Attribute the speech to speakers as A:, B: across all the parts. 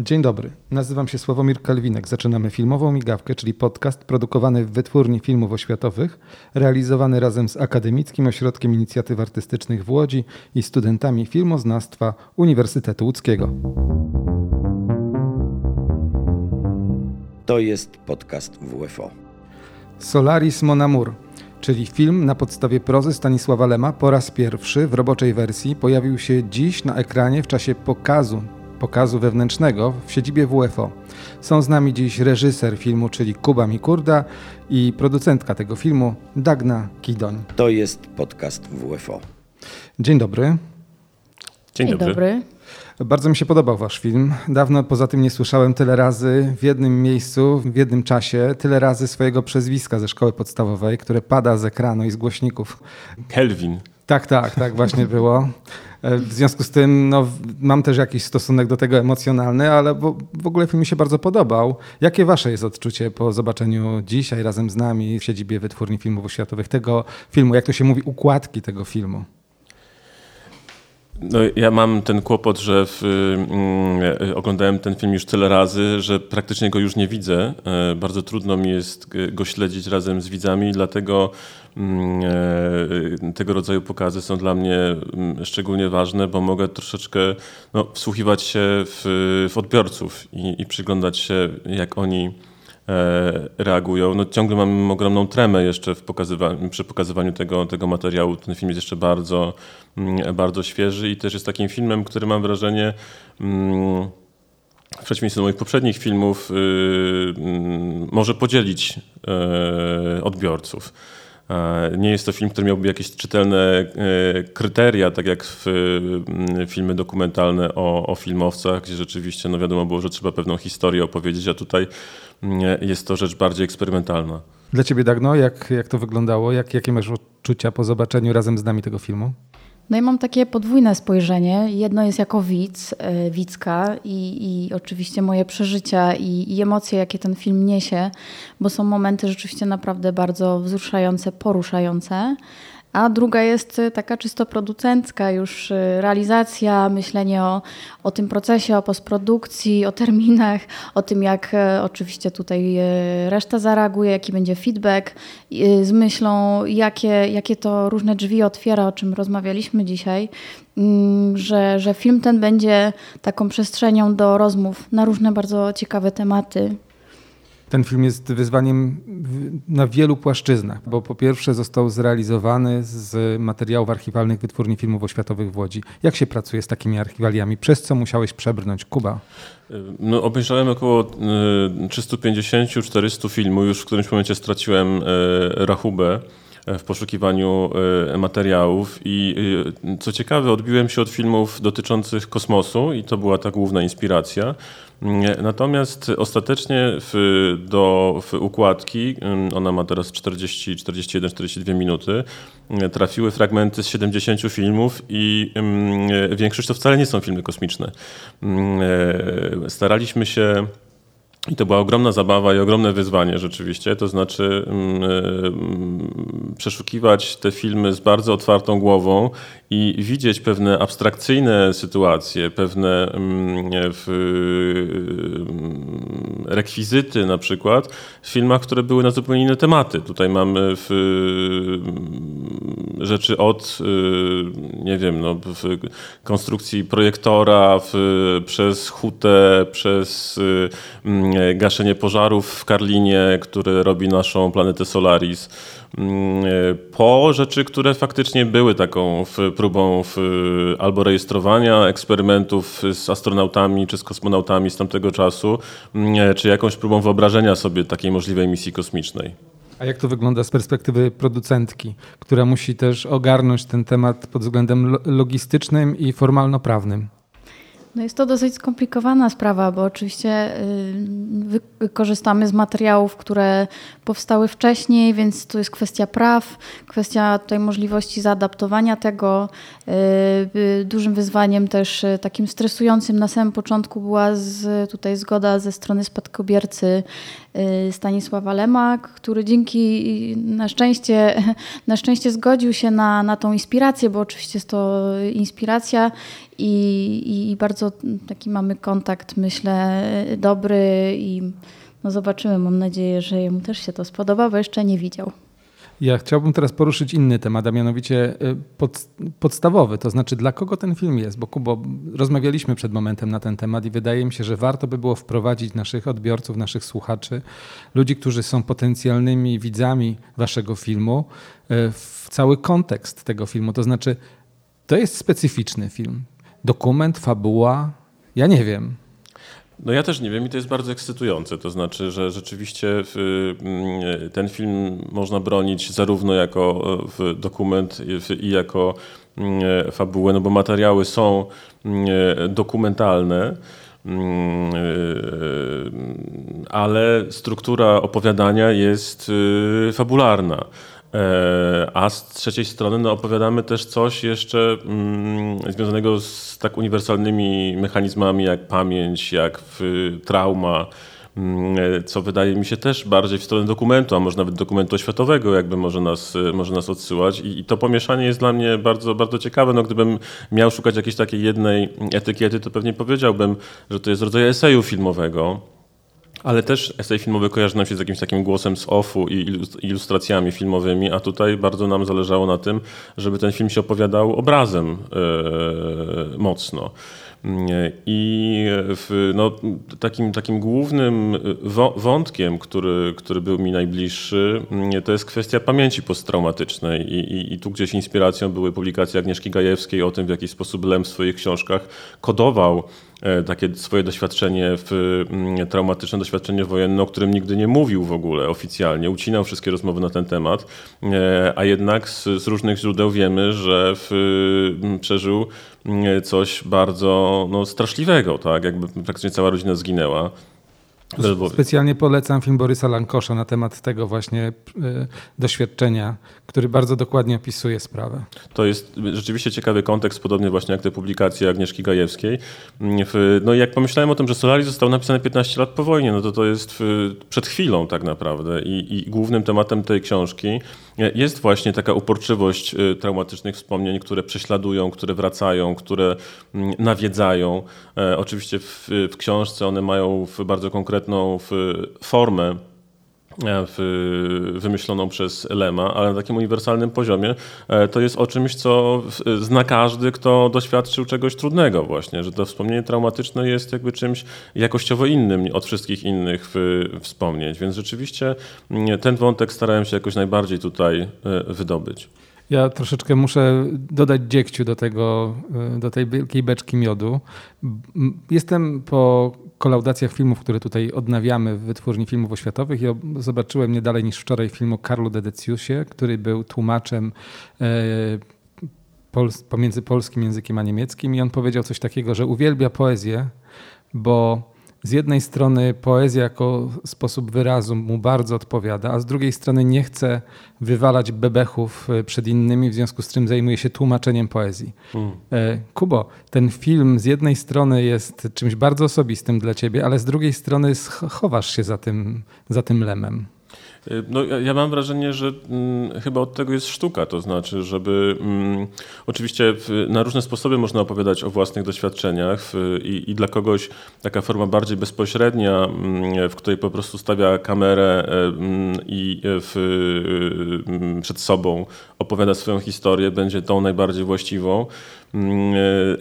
A: Dzień dobry, nazywam się Sławomir Kalwinek. Zaczynamy filmową migawkę, czyli podcast produkowany w Wytwórni Filmów Oświatowych, realizowany razem z Akademickim Ośrodkiem Inicjatyw Artystycznych w Łodzi i studentami filmoznawstwa Uniwersytetu Łódzkiego.
B: To jest podcast WFO.
A: Solaris Mon Amour, czyli film na podstawie prozy Stanisława Lema po raz pierwszy w roboczej wersji pojawił się dziś na ekranie w czasie pokazu pokazu wewnętrznego w siedzibie WFO. Są z nami dziś reżyser filmu, czyli Kuba Mikurda i producentka tego filmu, Dagna Kidoń.
B: To jest podcast WFO.
A: Dzień dobry.
C: Dzień,
D: Dzień
C: dobry.
D: dobry.
A: Bardzo mi się podobał wasz film. Dawno poza tym nie słyszałem tyle razy w jednym miejscu, w jednym czasie, tyle razy swojego przezwiska ze szkoły podstawowej, które pada z ekranu i z głośników.
C: Kelvin.
A: Tak, tak, tak właśnie było. E, W związku z tym no, mam też jakiś stosunek do tego emocjonalny, ale w, ogóle film mi się bardzo podobał. Jakie wasze jest odczucie po zobaczeniu dzisiaj razem z nami w siedzibie Wytwórni Filmów Oświatowych tego filmu? Jak to się mówi, układki tego filmu?
C: No, ja mam ten kłopot, że w, mm, oglądałem ten film już tyle razy, że praktycznie go już nie widzę. E, Bardzo trudno mi jest go śledzić razem z widzami, dlatego tego rodzaju pokazy są dla mnie mm, szczególnie ważne, bo mogę troszeczkę no, wsłuchiwać się w, w odbiorców i, i przyglądać się, jak oni e, reagują. No, ciągle mam ogromną tremę jeszcze w pokazywa- przy pokazywaniu tego, tego materiału. Ten film jest jeszcze bardzo, mm, bardzo świeży i też jest takim filmem, który mam wrażenie mm, w przeciwieństwie do moich poprzednich filmów, y, mm, może podzielić e, odbiorców. E, Nie jest to film, który miałby jakieś czytelne e, kryteria, tak jak w mm, filmy dokumentalne o, o filmowcach, gdzie rzeczywiście no wiadomo było, że trzeba pewną historię opowiedzieć, a tutaj mm, jest to rzecz bardziej eksperymentalna.
A: Dla ciebie, Dagno, jak, jak to wyglądało? Jak, jakie masz odczucia po zobaczeniu razem z nami tego filmu?
D: No i mam takie podwójne spojrzenie. Jedno jest jako widz, e, widzka i, i oczywiście moje przeżycia i, i emocje, jakie ten film niesie, bo są momenty rzeczywiście naprawdę bardzo wzruszające, poruszające. A druga jest e, taka czysto producencka, już e, realizacja, myślenie o, o tym procesie, o postprodukcji, o terminach, o tym, jak e, oczywiście tutaj reszta zareaguje, jaki będzie feedback, z myślą, jakie, jakie to różne drzwi otwiera, o czym rozmawialiśmy dzisiaj, mm, że, że film ten będzie taką przestrzenią do rozmów na różne bardzo ciekawe tematy.
A: Ten film jest wyzwaniem na wielu płaszczyznach, bo po pierwsze został zrealizowany z materiałów archiwalnych Wytwórni Filmów Oświatowych w Łodzi. Jak się pracuje z takimi archiwaliami? Przez co musiałeś przebrnąć? Kuba?
C: No, obejrzałem około y, 350-400 filmów. Już w którymś momencie straciłem y, rachubę e, w poszukiwaniu materiałów i co ciekawe odbiłem się od filmów dotyczących kosmosu i to była ta główna inspiracja. Natomiast ostatecznie w, do w układki, ona ma teraz 40, 41, 42 minuty, y, trafiły fragmenty z 70 filmów i y, większość to wcale nie są filmy kosmiczne. Y, Staraliśmy się i to była ogromna zabawa i ogromne wyzwanie rzeczywiście, to znaczy mm, przeszukiwać te filmy z bardzo otwartą głową i widzieć pewne abstrakcyjne sytuacje, pewne mm, rekwizyty na przykład w filmach, które były na zupełnie inne tematy. Tutaj mamy w, mm, rzeczy od, y, nie wiem, no, konstrukcji projektora, w, przez hutę, przez y, gaszenie pożarów w Karlinie, które robi naszą planetę Solaris, mm, po rzeczy, które faktycznie były taką próbą w, albo rejestrowania eksperymentów z astronautami czy z kosmonautami z tamtego czasu, mm, czy jakąś próbą wyobrażenia sobie takiej możliwej misji kosmicznej.
A: A jak to wygląda z perspektywy producentki, która musi też ogarnąć ten temat pod względem lo- logistycznym i formalno-prawnym?
D: No jest to dosyć skomplikowana sprawa, bo oczywiście y, korzystamy z materiałów, które powstały wcześniej, więc tu jest kwestia praw, kwestia tutaj możliwości zaadaptowania tego. Y, y, Dużym wyzwaniem też takim stresującym na samym początku była z, tutaj zgoda ze strony spadkobiercy Stanisława Lema, który dzięki na szczęście, na szczęście zgodził się na, na tą inspirację, bo oczywiście jest to inspiracja i, i bardzo taki mamy kontakt, myślę, dobry i no zobaczymy. Mam nadzieję, że jemu też się to spodoba, bo jeszcze nie widział.
A: Ja chciałbym teraz poruszyć inny temat, a mianowicie y, pod, podstawowy, to znaczy dla kogo ten film jest, bo Kubo, rozmawialiśmy przed momentem na ten temat i wydaje mi się, że warto by było wprowadzić naszych odbiorców, naszych słuchaczy, ludzi, którzy są potencjalnymi widzami waszego filmu, y, w cały kontekst tego filmu. To znaczy, to jest specyficzny film. Dokument, fabuła, ja nie wiem.
C: No ja też nie wiem i to jest bardzo ekscytujące. To znaczy, że rzeczywiście mm, ten film można bronić zarówno jako dokument i jako fabułę, no bo materiały są dokumentalne ale struktura opowiadania jest y, fabularna. E, a z trzeciej strony no, opowiadamy też coś jeszcze mm, związanego z tak uniwersalnymi mechanizmami jak pamięć, jak trauma, mm, co wydaje mi się też bardziej w stronę dokumentu, a może nawet dokumentu oświatowego, jakby może nas, może nas odsyłać. I, I, to pomieszanie jest dla mnie bardzo, bardzo ciekawe. No, gdybym miał szukać jakiejś takiej jednej etykiety, to pewnie powiedziałbym, że to jest rodzaj eseju filmowego ale też esej filmowy kojarzy nam się z jakimś takim głosem z offu i ilustracjami filmowymi, a tutaj bardzo nam zależało na tym, żeby ten film się opowiadał obrazem yy, mocno. I w, no, takim, takim głównym wątkiem, który, który był mi najbliższy, to jest kwestia pamięci posttraumatycznej. I, i, I tu gdzieś inspiracją były publikacje Agnieszki Gajewskiej o tym, w jaki sposób Lem w swoich książkach kodował E, takie swoje doświadczenie, w, mm, traumatyczne doświadczenie wojenne, o którym nigdy nie mówił w ogóle oficjalnie, ucinał wszystkie rozmowy na ten temat, e, a jednak z, z różnych źródeł wiemy, że w, mm, przeżył mm, coś bardzo no, straszliwego, tak? jakby praktycznie cała rodzina zginęła.
A: Specjalnie polecam film Borysa Lankosza na temat tego właśnie y, doświadczenia, który bardzo dokładnie opisuje sprawę.
C: To jest rzeczywiście ciekawy kontekst, podobnie właśnie jak te publikacje Agnieszki Gajewskiej. No i jak pomyślałem o tym, że Solaris został napisany 15 lat po wojnie, no to to jest przed chwilą tak naprawdę i, i głównym tematem tej książki jest właśnie taka uporczywość y, traumatycznych wspomnień, które prześladują, które wracają, które mm, nawiedzają. E, oczywiście w, w książce one mają bardzo konkretną formę E, wymyśloną przez Lema, ale na takim uniwersalnym poziomie e, to jest o czymś, co zna każdy, kto doświadczył czegoś trudnego właśnie, że to wspomnienie traumatyczne jest jakby czymś jakościowo innym od wszystkich innych wspomnień, więc rzeczywiście mm, ten wątek starałem się jakoś najbardziej tutaj e, wydobyć.
A: Ja troszeczkę muszę dodać dziegciu do, tego, do tej wielkiej beczki miodu. Jestem po kolaudacjach filmów, które tutaj odnawiamy w Wytwórni Filmów Oświatowych. I zobaczyłem nie dalej niż wczoraj film o Karlu Dedeciusie, który był tłumaczem e, pomiędzy polskim językiem a niemieckim i on powiedział coś takiego, że uwielbia poezję, bo z jednej strony poezja jako sposób wyrazu mu bardzo odpowiada, a z drugiej strony nie chce wywalać bebechów e, przed innymi, w związku z czym zajmuje się tłumaczeniem poezji. Mm. Kubo, ten film z jednej strony jest czymś bardzo osobistym dla ciebie, ale z drugiej strony chowasz się za tym, za tym lemem.
C: Y, no, ja, mam wrażenie, że mm, chyba od tego jest sztuka, to znaczy, żeby mm, oczywiście w, na różne sposoby można opowiadać o własnych doświadczeniach w, i, i, dla kogoś taka forma bardziej bezpośrednia, mm, w której po prostu stawia kamerę e, i e, przed sobą opowiada swoją historię, będzie tą najbardziej właściwą.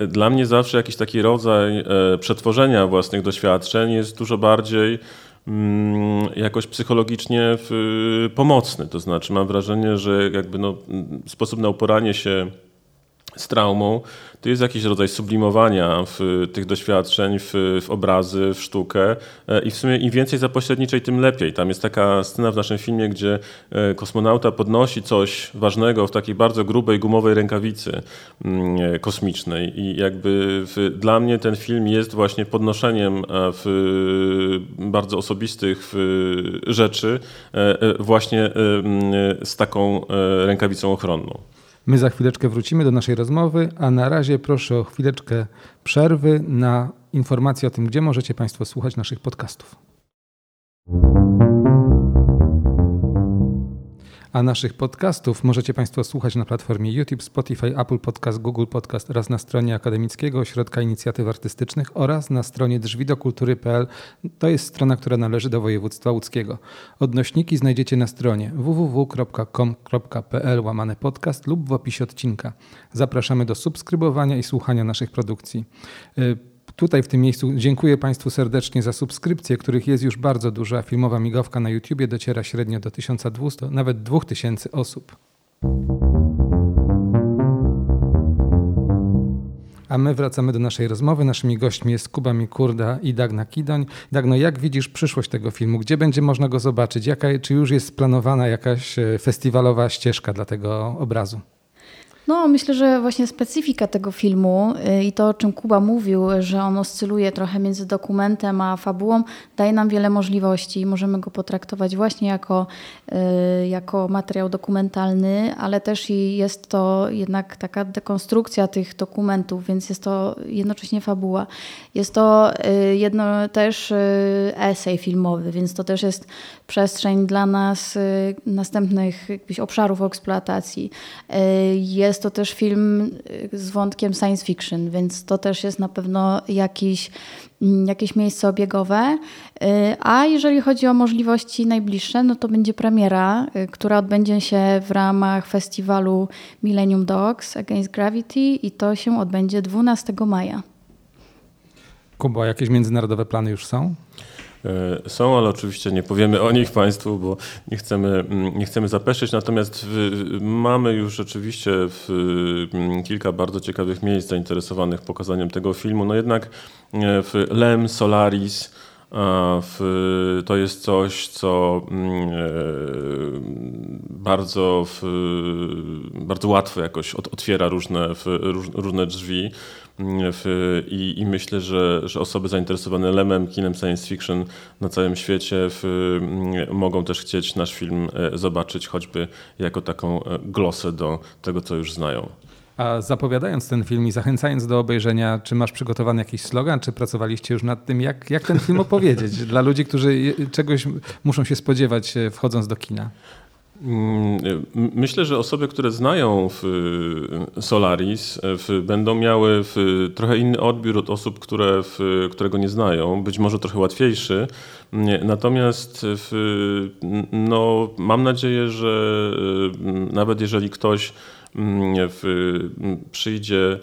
C: E, dla mnie zawsze jakiś taki rodzaj przetworzenia własnych doświadczeń jest dużo bardziej jakoś psychologicznie pomocny. To znaczy mam wrażenie, że jakby no, sposób na uporanie się z traumą, to jest jakiś rodzaj sublimowania w tych doświadczeń, w, w, obrazy, w sztukę e, i w sumie im więcej zapośredniczej, tym lepiej. Tam jest taka scena w naszym filmie, gdzie e, kosmonauta podnosi coś ważnego w takiej bardzo grubej, gumowej rękawicy mm, e, kosmicznej i jakby w, dla mnie ten film jest właśnie podnoszeniem w bardzo osobistych rzeczy właśnie z taką rękawicą ochronną.
A: My za chwileczkę wrócimy do naszej rozmowy, a na razie proszę o chwileczkę przerwy na informację o tym, gdzie możecie Państwo słuchać naszych podcastów. A naszych podcastów możecie Państwo słuchać na platformie YouTube, Spotify, Apple Podcast, Google Podcast oraz na stronie Akademickiego Ośrodka Inicjatyw Artystycznych oraz na stronie drzwidokultury.pl. To jest strona, która należy do województwa łódzkiego. Odnośniki znajdziecie na stronie www.com.pl łamane podcast lub w opisie odcinka. Zapraszamy do subskrybowania i słuchania naszych produkcji. Tutaj w tym miejscu dziękuję Państwu serdecznie za subskrypcje, których jest już bardzo dużo, filmowa migawka na YouTubie dociera średnio do 1200, nawet 2000 osób. A my wracamy do naszej rozmowy. Naszymi gośćmi jest Kuba Mikurda i Dagna Kidoń. Dagno, jak widzisz przyszłość tego filmu? Gdzie będzie można go zobaczyć? Jaka, czy już jest planowana jakaś e, festiwalowa ścieżka dla tego obrazu?
D: No, myślę, że właśnie specyfika tego filmu y, i to, o czym Kuba mówił, że on oscyluje trochę między dokumentem a fabułą, daje nam wiele możliwości. Możemy go potraktować właśnie jako, y, jako materiał dokumentalny, ale też i jest to jednak taka dekonstrukcja tych dokumentów, więc jest to jednocześnie fabuła. Jest to y, jedno też esej filmowy, więc to też jest przestrzeń dla nas następnych obszarów eksploatacji. Jest jest to też film y, z wątkiem science fiction, więc to też jest na pewno jakiś, mm, jakieś miejsce obiegowe. Y, a jeżeli chodzi o możliwości najbliższe, no to będzie premiera, y, która odbędzie się w ramach festiwalu Millennium Dogs Against Gravity i to się odbędzie 12 maja.
A: Kuba, jakieś międzynarodowe plany już są?
C: E, są, ale oczywiście nie powiemy o nich Państwu, bo nie chcemy, mm, nie chcemy zapeszyć. Natomiast mamy już rzeczywiście mm, kilka bardzo ciekawych miejsc zainteresowanych pokazaniem tego filmu. No jednak e, w Lem, Solaris, w, to jest coś, co mm, e, bardzo, w, bardzo łatwo jakoś otwiera różne, różne drzwi. W, i, I, myślę, że, że osoby zainteresowane lemem, kinem science fiction na całym świecie w, mogą też chcieć nasz film e, zobaczyć, choćby jako taką e, glosę do tego, co już znają.
A: A zapowiadając ten film i zachęcając do obejrzenia, czy masz przygotowany jakiś slogan, czy pracowaliście już nad tym, jak, jak ten film opowiedzieć dla ludzi, którzy czegoś muszą się spodziewać e, wchodząc do kina?
C: Mm, myślę, że osoby, które znają Solaris, będą miały trochę inny odbiór od osób, które, którego nie znają, być może trochę łatwiejszy. Natomiast no, mam nadzieję, że y, nawet jeżeli ktoś mm, przyjdzie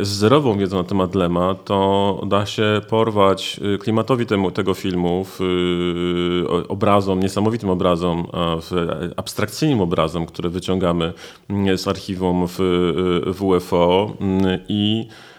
C: z zerową wiedzą na temat Lema, to da się porwać y, klimatowi temu, tego filmu, w, y, obrazom, niesamowitym obrazom, abstrakcyjnym obrazom, które wyciągamy mm, z archiwum w WFO mm, i Mm, e,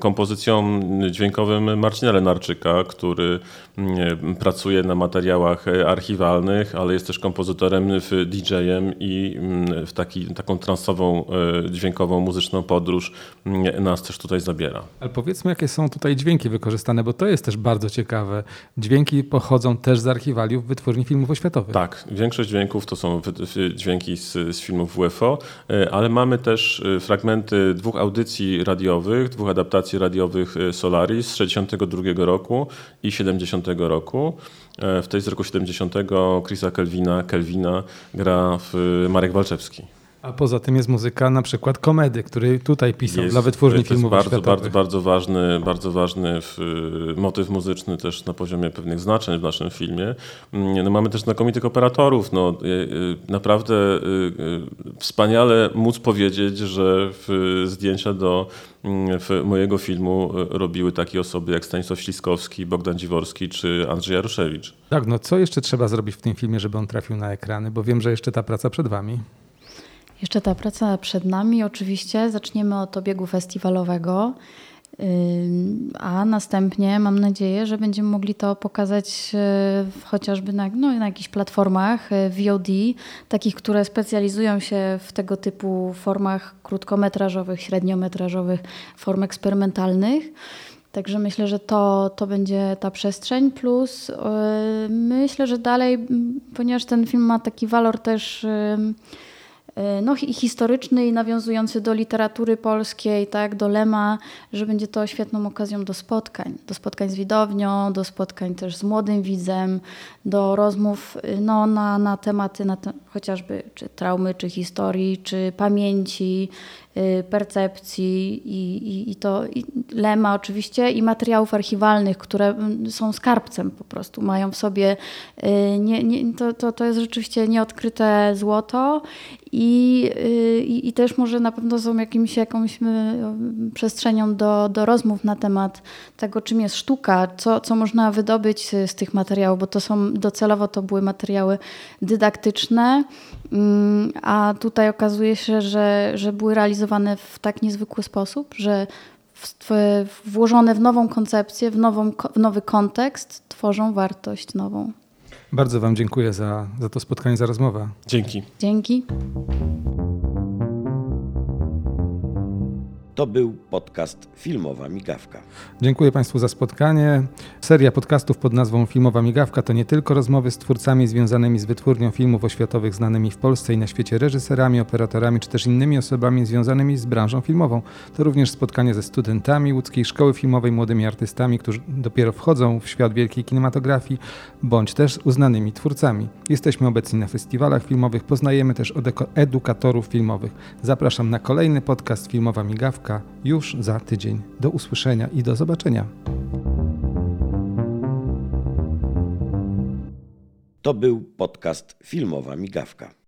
C: kompozycją dźwiękowym Marcina Lenarczyka, który mm, pracuje na materiałach archiwalnych, ale jest też kompozytorem, DJ-em i mm, w taki, taką transową, e, dźwiękową, muzyczną podróż nas też tutaj zabiera.
A: Ale powiedzmy, jakie są tutaj dźwięki wykorzystane, bo to jest też bardzo ciekawe. Dźwięki pochodzą też z archiwaliów wytwórni filmów oświatowych.
C: Tak, większość dźwięków to są dźwięki z, z filmów UFO, e, ale mamy też fragmenty dwóch audycji audycji radiowych, dwóch adaptacji radiowych y, Solaris z 62 roku i 70 roku. E, w tej z roku 70 Chrisa Kelvina, Kelvina gra w Marek Walczewski.
A: A poza tym jest muzyka na przykład komedy, który tutaj pisał jest, dla wytwórni filmów
C: bardzo, światowych. bardzo, bardzo ważny, bardzo ważny w, motyw muzyczny też na poziomie pewnych znaczeń w naszym filmie. Mm, no, mamy też znakomitych operatorów. No, y, y, naprawdę wspaniale móc powiedzieć, że zdjęcia do mm, mojego filmu robiły takie osoby jak Stanisław Śliskowski, Bogdan Dziworski czy Andrzej Jaroszewicz.
A: Tak, no co jeszcze trzeba zrobić w tym filmie, żeby on trafił na ekrany? Bo wiem, że jeszcze ta praca przed wami.
D: Jeszcze ta praca przed nami. Oczywiście zaczniemy od obiegu festiwalowego, a następnie mam nadzieję, że będziemy mogli to pokazać y, chociażby na, no, na jakichś platformach y, VOD, takich, które specjalizują się w tego typu formach krótkometrażowych, średniometrażowych, form eksperymentalnych. Także myślę, że to, to będzie ta przestrzeń. Plus yy, myślę, że dalej, ponieważ ten film ma taki walor też. No, i historyczny i nawiązujący do literatury polskiej, tak, do Lema, że będzie to świetną okazją do spotkań, do spotkań z widownią, do spotkań też z młodym widzem, do rozmów no, na, na tematy na te, chociażby czy traumy, czy historii, czy pamięci, Y, percepcji i, i, i to i Lema oczywiście i materiałów archiwalnych, które są skarbcem po prostu, mają w sobie, nie, nie, to, to, to jest rzeczywiście nieodkryte złoto i, y, i, i też może na pewno są jakimś, jakąś przestrzenią do, do rozmów na temat tego, czym jest sztuka, co, co można wydobyć z, z tych materiałów, bo to są docelowo to były materiały dydaktyczne, mm, a tutaj okazuje się, że, że były realizowane w tak niezwykły sposób, że włożone w nową koncepcję, w, nową, w nowy kontekst, tworzą wartość nową.
A: Bardzo Wam dziękuję za, za to spotkanie, za rozmowę.
C: Dzięki.
D: Dzięki.
B: To był podcast Filmowa Migawka.
A: Dziękuję Państwu za spotkanie. Seria podcastów pod nazwą Filmowa Migawka to nie tylko rozmowy z twórcami związanymi z wytwórnią filmów oświatowych znanymi w Polsce i na świecie reżyserami, operatorami czy też innymi osobami związanymi z branżą filmową. To również spotkanie ze studentami łódzkiej szkoły filmowej, młodymi artystami, którzy dopiero wchodzą w świat wielkiej kinematografii, bądź też uznanymi twórcami. Jesteśmy obecni na festiwalach filmowych, poznajemy też edukatorów filmowych. Zapraszam na kolejny podcast Filmowa Migawka już za tydzień. Do usłyszenia i do zobaczenia.
B: To był podcast Filmowa Migawka.